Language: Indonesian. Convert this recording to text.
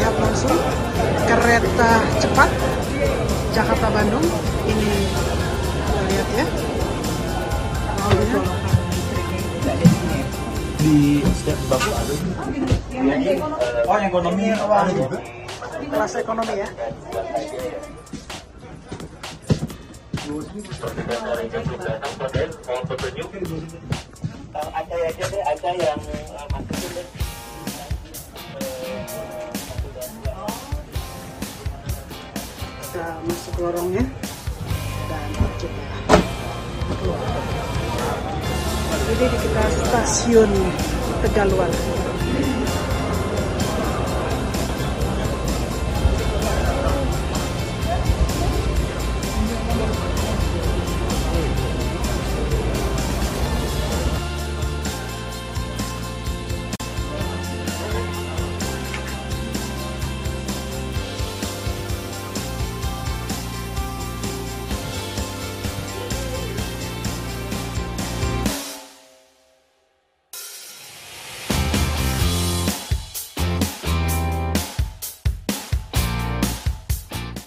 langsung kereta cepat Jakarta Bandung. Ini kita lihat ya. Di setiap bangku ada oh yang ekonomi ada juga kelas ekonomi ya. ada aja deh ada yang Masuk lorongnya dan kita keluar. Jadi di kita stasiun Tegaluar.